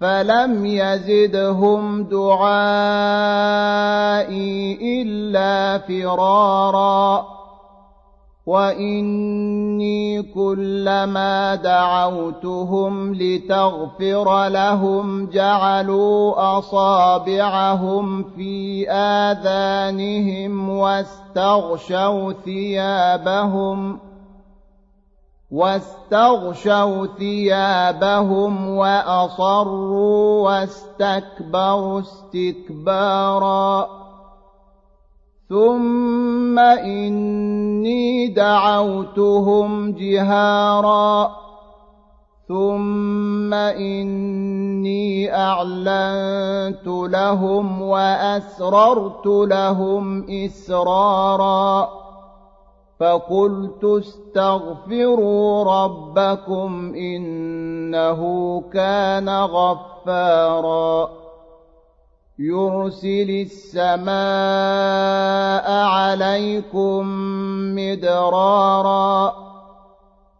فلم يزدهم دعائي إلا فرارا وإني كلما دعوتهم لتغفر لهم جعلوا أصابعهم في آذانهم واستغشوا ثيابهم ۖ واستغشوا ثيابهم وأصروا واستكبروا استكبارا. ثم إني دعوتهم جهارا. ثم إني أعلنت لهم وأسررت لهم إسرارا. فقلت استغفروا ربكم إنه كان غفارا. يرسل السماء عليكم مدرارا.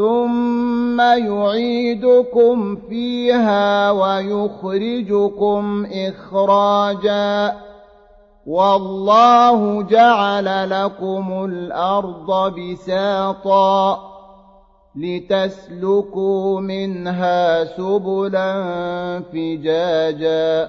ثم يعيدكم فيها ويخرجكم إخراجا والله جعل لكم الأرض بساطا لتسلكوا منها سبلا فجاجا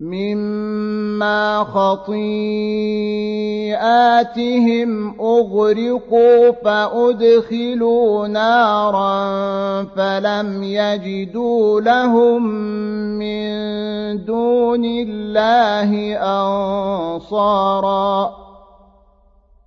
مما خطيئاتهم أغرقوا فأدخلوا نارا فلم يجدوا لهم من دون الله أنصارا